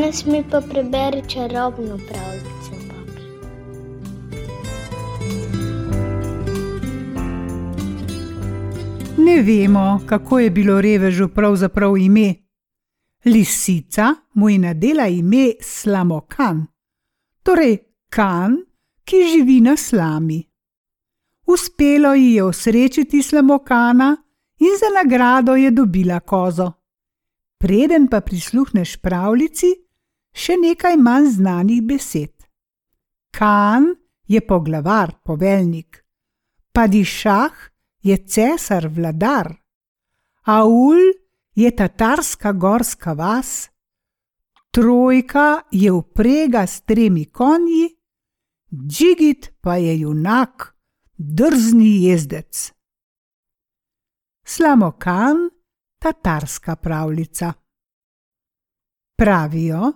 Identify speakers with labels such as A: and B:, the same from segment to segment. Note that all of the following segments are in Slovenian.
A: Danes mi pa preberi čarobno pravljico.
B: Ne vemo, kako je bilo revežu pravzaprav ime. Lisica mu je nadela ime Slamokan, torej kan, ki živi na slami. Uspelo ji je osrečiti Slamokana in za nagrado je dobila kozo. Preden pa prisluhneš pravljici, še nekaj manj znanih besed. Kan je poglavar, poveljnik, Padišah je cesar, vladar, Aul je tatarska gorska vas, Trojka je uprega s tremi konji, Džigit pa je junak, drzni jezdec. Slamokan, tatarska pravljica. Pravijo,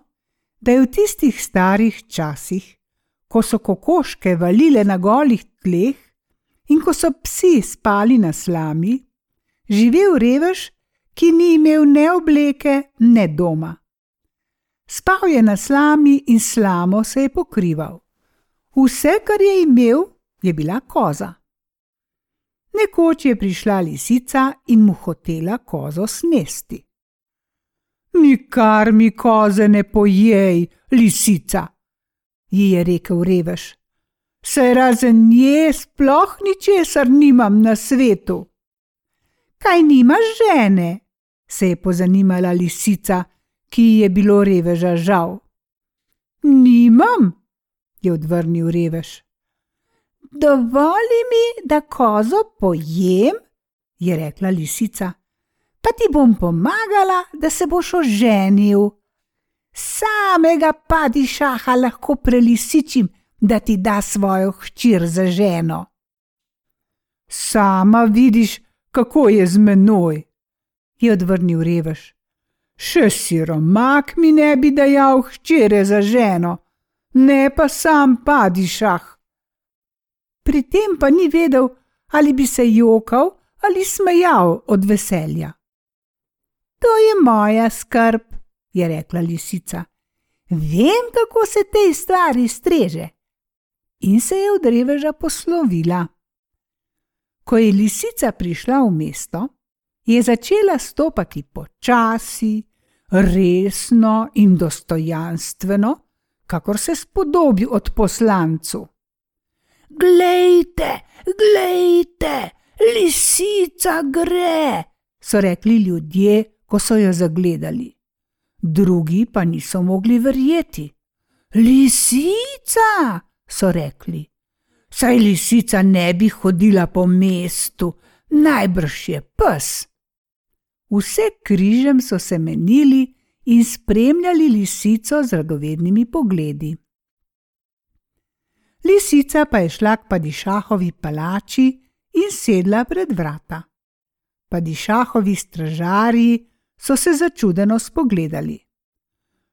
B: da je v tistih starih časih, ko so kokoške valile na golih tleh in ko so psi spali na slami, živel revež, ki ni imel ne obleke, ne doma. Spal je na slami in slamo se je pokrival. Vse, kar je imel, je bila koza. Nekoč je prišla lisica in mu hotela kozo snesti. Nikar mi koze ne pojej, lisica, ji je rekel revež. Se razen nje sploh ničesar nimam na svetu. Kaj nimaš žene? se je pozanimala lisica, ki ji je bilo reveža žal. Nimam, je odvrnil revež. Dovoli mi, da kozo pojem, je rekla lisica, pa ti bom pomagala, da se boš oženil. Samega padišaha lahko prelisičim, da ti da svojo hčer za ženo. Sama vidiš, kako je z menoj, je odvrnil revež. Še siromak mi ne bi dajal hčere za ženo, ne pa sam padišah pri tem pa ni vedel, ali bi se jokal ali smejal od veselja. To je moja skrb, je rekla lisica. Vem, kako se te stvari streže. In se je od reveža poslovila. Ko je lisica prišla v mesto, je začela stopati počasi, resno in dostojanstveno, kakor se spodobi od poslancu. Glejte, glejte, lisica gre, so rekli ljudje, ko so jo zagledali. Drugi pa niso mogli verjeti. Lisica, so rekli. Saj lisica ne bi hodila po mestu, najbrž je pes. Vse križem so se menili in spremljali lisico z radovednimi pogledi. Lisica pa je šla k Padišahovi palači in sedla pred vrata. Padišahovi stražarji so se začudeno spogledali.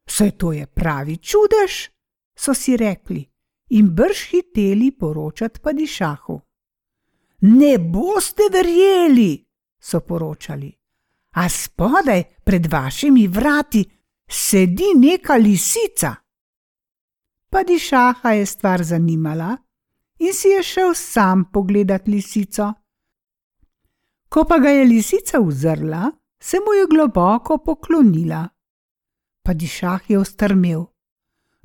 B: Saj to je pravi čudež, so si rekli in brž hiteli poročati Padišahu. Ne boste verjeli, so poročali. A spodaj pred vašimi vrati sedi neka lisica. Padišaha je stvar zanimala in si je šel sam pogledat lisico. Ko pa ga je lisica uzrla, se mu je globoko poklonila. Padišah je ostrmel.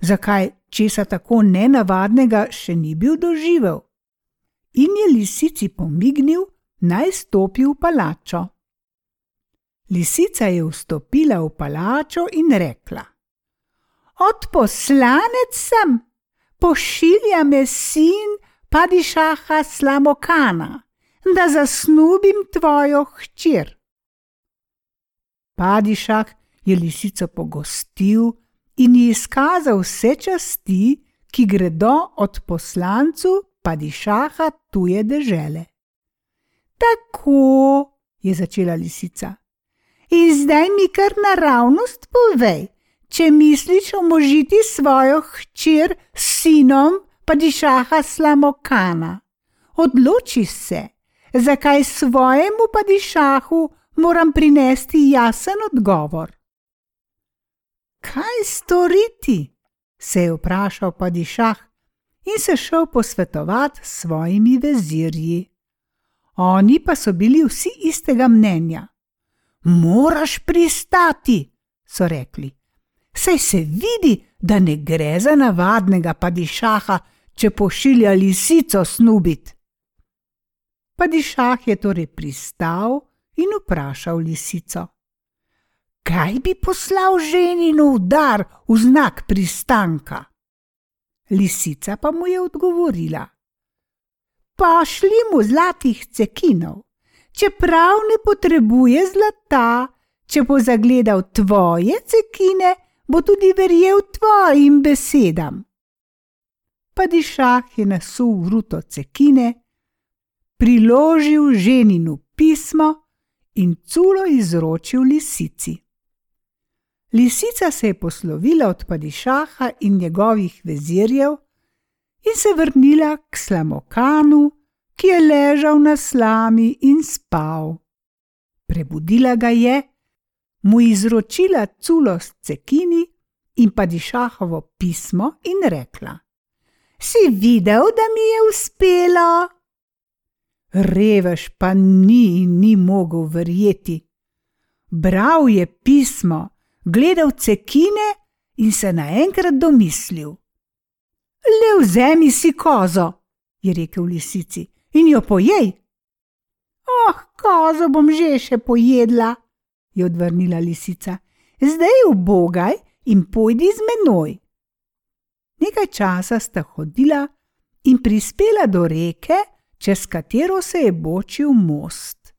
B: Zakaj česa tako nenavadnega še ni bil doživel? In je lisici pomignil, naj stopi v palačo. Lisica je vstopila v palačo in rekla: Odposlanec sem, pošilja me sin Padišaha Slamokana, da zasnubim tvojo hčer. Padišah je lisico pogostil in ji izkazal vse časti, ki gredo od poslancu Padišaha tuje dežele. Tako je začela lisica. In zdaj mi kar naravnost povej, če misliš omožiti svojo hčer s sinom padišaha Slamokana. Odloči se, zakaj svojemu padišahu moram prinesti jasen odgovor. Kaj storiti? se je vprašal Padišah in se šel posvetovati s svojimi vezirji. Oni pa so bili vsi istega mnenja. Moraš pristati, so rekli. Saj se vidi, da ne gre za navadnega padišaha, če pošilja lisico snubit. Padišah je torej pristal in vprašal lisico: Kaj bi poslal ženinu udar v znak pristanka? Lisica pa mu je odgovorila: Pošli mu zlatih cekinov, čeprav ne potrebuje zlata, če bo zagledal tvoje cekine, bo tudi verjel tvojim besedam. Padišah je nasul ruto cekine, priložil ženinu pismo in culo izročil lisici. Lisica se je poslovila od Padišaha in njegovih vezirjev in se vrnila k Slamokanu, ki je ležal na slami in spal. Prebudila ga je, mu izročila culo s cekini in Padišahovo pismo in rekla: Si videl, da mi je uspelo? Revež pa ni in ni mogel verjeti. Bral je pismo, gledal cekine in se naenkrat domislil. Le vzemi si kozo, je rekel lisici, in jo pojej. Oh, kozo bom že še pojedla, je odvrnila lisica. Zdaj ubogaj in pojdi z menoj. Nekaj časa sta hodila in prispela do reke, čez katero se je bočil most.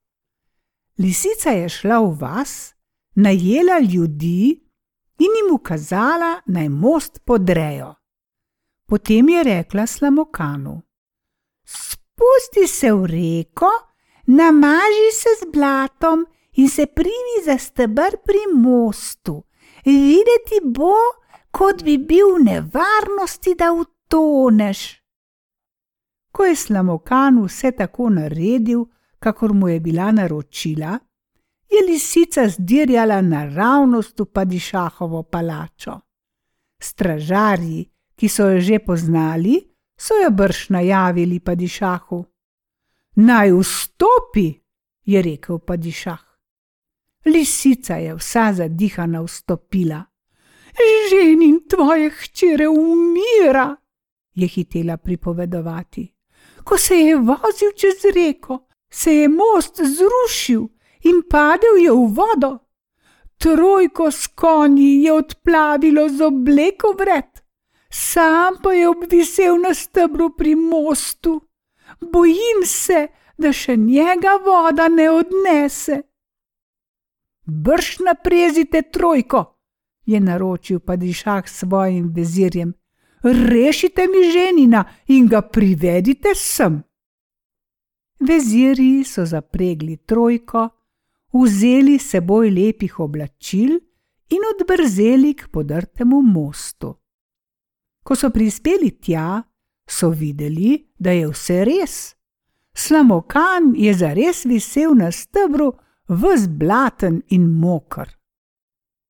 B: Lisica je šla v vas, najela ljudi in jim ukazala, naj most podrejo. Potem je rekla Slamokanu: Spusti se v reko, namaži se z blatom in se primi za stebr pri mostu. Videti bo, kot bi bil v nevarnosti, da utoneš. Ko je Slamokan vse tako naredil, kakor mu je bila naročila, je lisica zdirjala naravnost v Padišahovo palačo. Stražarji, ki so jo že poznali, so jo brž najavili Padišahu. Naj vstopi, je rekel Padišah. Lisica je vsa zadihana vstopila. Ženin tvoje hčere umira, je hitela pripovedovati. Ko se je vozil čez reko, se je most zrušil in padel je v vodo. Trojko s konji je odplavilo z obleko vred, sam pa je obvisel na stebru pri mostu. Bojim se, da še njega voda ne odnese. Brž naprezite trojko, je naročil Padišah svojim vezirjem. Rešite mi ženina in ga privedite sem. Veziri so zapregli trojko, vzeli seboj lepih oblačil in odbrzeli k podrtemu mostu. Ko so prispeli tja, so videli, da je vse res. Slamokan je zares visel na stebru, vzblaten in mokr.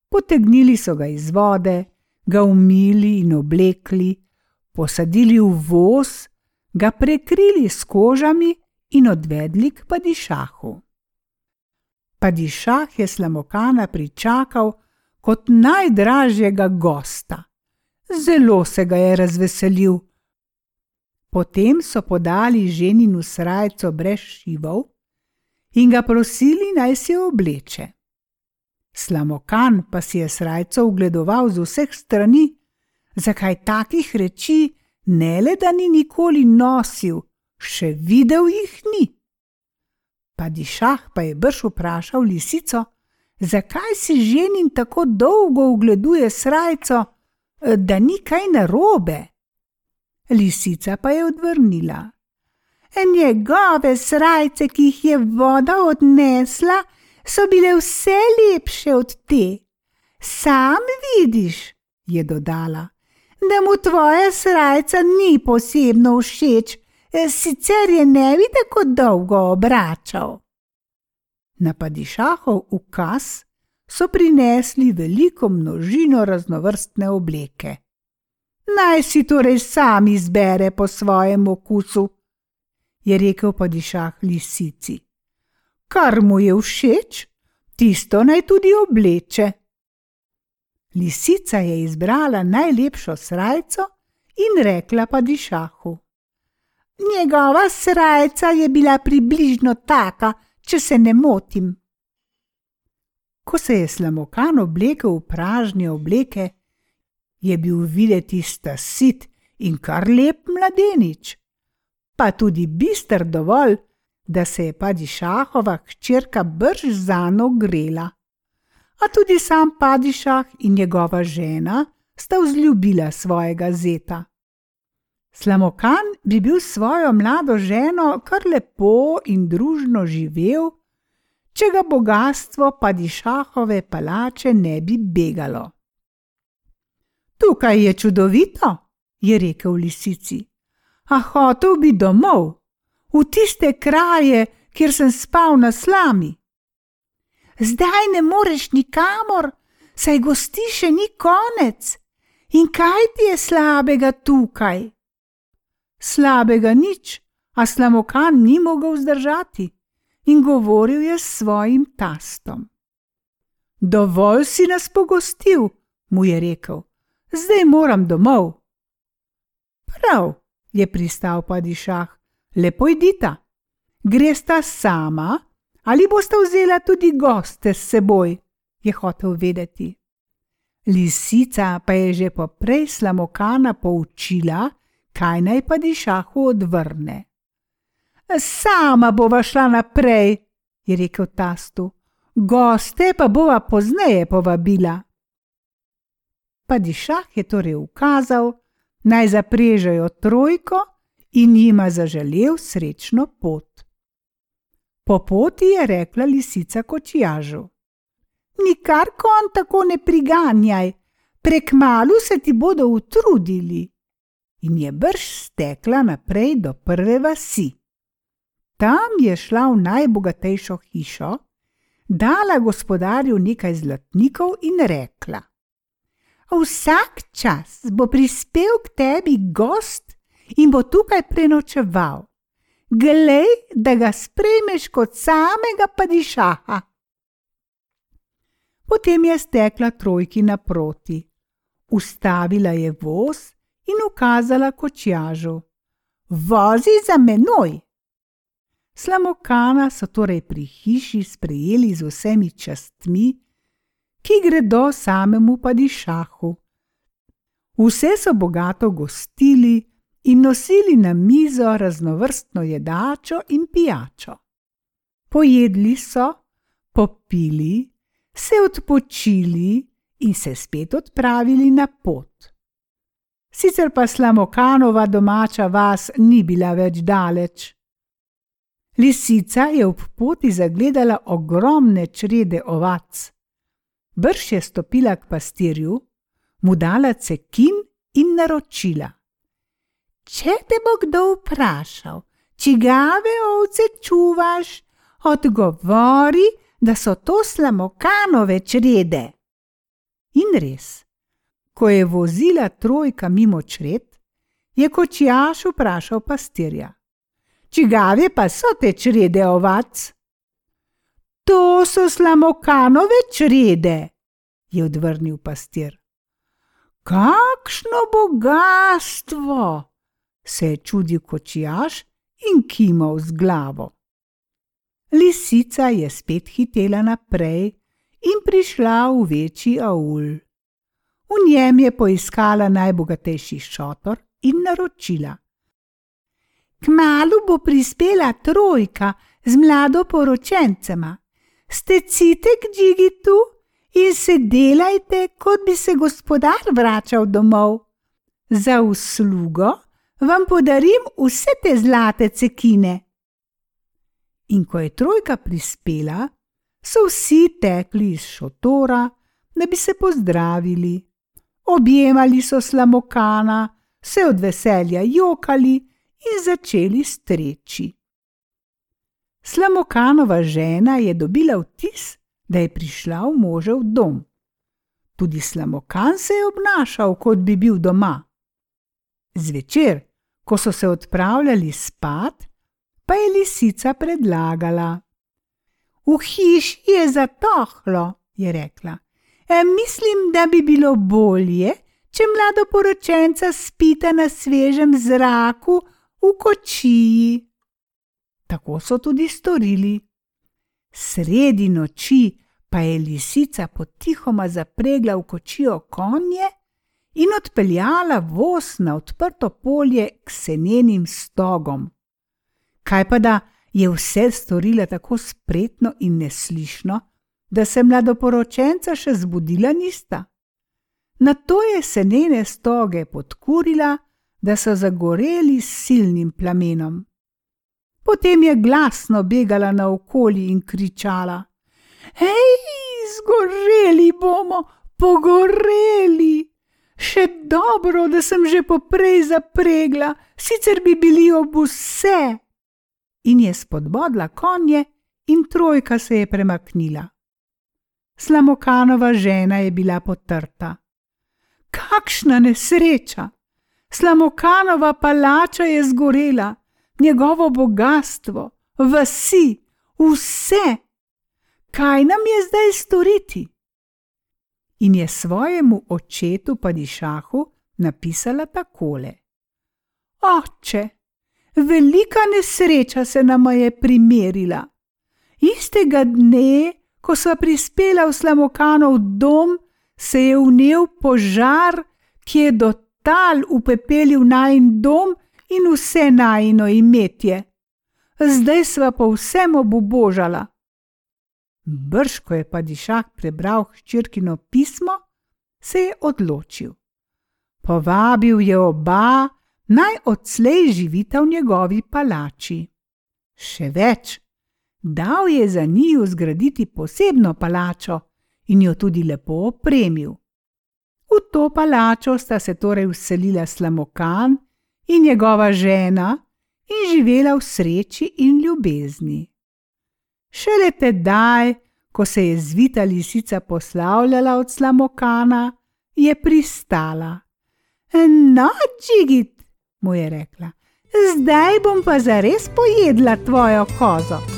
B: Potegnili so ga iz vode, ga umili in oblekli, posadili v voz, ga prekrili s kožami in odvedli k padišahu. Padišah je Slamokana pričakal kot najdražjega gosta. Zelo se ga je razveselil. Potem so podali ženinu srajco brez šivov in ga prosili naj jo obleče. Slamokan pa si je srajco ugledoval z vseh strani, zakaj takih reči ne le da ni nikoli nosil, še videl jih ni. Padišah pa je brž vprašal lisico, zakaj si ženin tako dolgo ugleduje srajco, da ni kaj narobe. Lisica pa je odvrnila. Njegove srajce, ki jih je voda odnesla, so bile vse lepše od te. Sam vidiš, je dodala, da mu tvoja srajca ni posebno všeč, sicer je ne bi tako dolgo obračal. Na padišahov ukaz so prinesli veliko množino raznovrstne obleke. Naj si torej sam izbere po svojem okusu, je rekel padišah lisici. Kar mu je všeč, tisto naj tudi obleče. Lisica je izbrala najlepšo srajco in rekla padišahu: Njegova srajca je bila približno taka, če se ne motim. Ko se je slamokan oblekel v pražne obleke, je bil videti stasit in kar lep mladenič, pa tudi bister dovolj, da se je padišahova hčerka brž zano grela. A tudi sam padišah in njegova žena sta vzljubila svojega zeta. Slamokan bi bil svojo mlado ženo kar lepo in družno živel, če ga bogatstvo padišahove palače ne bi begalo. Tukaj je čudovito, je rekel lisici, a hotel bi domov, v tiste kraje, kjer sem spal na slami. Zdaj ne moreš nikamor, saj gosti še ni konec. In kaj ti je slabega tukaj? slabega nič, a slamokan ni mogel zdržati in govoril je s svojim tastom. Dovolj si nas pogostil, mu je rekel, zdaj moram domov. Prav, je pristal padišah, lepo idita. Gresta sama ali boste vzela tudi goste s seboj, je hotel vedeti. Lisica pa je že poprej slamokana poučila, kaj naj pa dišahu odvrne. Sama bova šla naprej, je rekel tastu, goste pa bova pozneje povabila. Pa dišah je torej ukazal, naj zaprežejo trojko in jima zaželel srečno pot. Po poti je rekla lisica kočijažu: Nikar kon tako ne priganjaj, prek malu se ti bodo utrudili in je brž stekla naprej do prve vasi. Tam je šla v najbogatejšo hišo, dala gospodarju nekaj zlatnikov in rekla: Vsak čas bo prispel k tebi gost in bo tukaj prenočeval. Glej, da ga sprejmeš kot samega padišaha. Potem je stekla trojki naproti, ustavila je voz in ukazala kočjažu: Vozi za menoj! Slamokana so torej pri hiši sprejeli z vsemi častmi, ki gredo samemu padišahu. Vse so bogato gostili in nosili na mizo raznovrstno jedačo in pijačo. Pojedli so, popili, se odpočili in se spet odpravili na pot. Sicer pa Slamokanova domača vas ni bila več daleč. Lisica je ob poti zagledala ogromne črede ovac. Brž je stopila k pastirju, mu dala cekin in naročila: Če te bo kdo vprašal, čigave ovce čuvaš, odgovori, da so to slamokanove črede. In res. Ko je vozila trojka mimo čred, je kočijaš vprašal pastirja: Čigave pa so te črede ovac? To so slamokanove črede, je odvrnil pastir. Kakšno bogatstvo! Se je čudil kočijaš in kimal z glavo. Lisica je spet hitela naprej in prišla v večji aul. V njem je poiskala najbogatejši šotor in naročila. Kmalu bo prispela trojka z mlado poročencema. Stecite k džigitu in se delajte, kot bi se gospodar vračal domov. Za uslugo vam podarim vse te zlate cekine. In ko je trojka prispela, so vsi tekli iz šotora, da bi se pozdravili objemali so slamokana, se od veselja jokali in začeli streči. Slamokanova žena je dobila vtis, da je prišla v možev dom. Tudi slamokan se je obnašal, kot bi bil doma. Zvečer, ko so se odpravljali spat, pa je lisica predlagala: V hiši je zatohlo, je rekla. E, mislim, da bi bilo bolje, če mladoporočenca spita na svežem zraku v kočiji. Tako so tudi storili. Sredi noči pa je lisica potihoma zapregla v kočijo konje in odpeljala voz na odprto polje k senenim stogom. Kaj pa da je vse storila tako spretno in neslišno, da se mladoporočenca še zbudila nista? Na to je senene stoge podkurila, da so zagoreli s silnim plamenom. Potem je glasno begala naokoli in kričala: Hej, zgoreli bomo, pogoreli! Še dobro, da sem že poprej zapregla, sicer bi bili ob vse. In je spodbodla konje, in trojka se je premaknila. Slamokanova žena je bila potrta. Kakšna nesreča! Slamokanova palača je zgorela, njegovo bogatstvo, vsi, vse. Kaj nam je zdaj storiti? In je svojemu očetu Padišahu napisala takole: Oče, velika nesreča se nama je primerila. Istega dne, ko sva prispela v Slamokanov dom, se je vnel požar, ki je do tal upepelil najn dom in vse najno imetje. Zdaj sva povsem obubožala. Brž, ko je pa dišak prebral hčerkino pismo, se je odločil. Povabil je oba, naj odslej živita v njegovi palači. Še več, dal je za njiju zgraditi posebno palačo in jo tudi lepo opremil. V to palačo sta se torej uselila Slamokan in njegova žena in živela v sreči in ljubezni. Šele tedaj, ko se je zvita lisica poslavljala od slamokana, je pristala. No, Džigit, mu je rekla, zdaj bom pa zares pojedla tvojo kozo.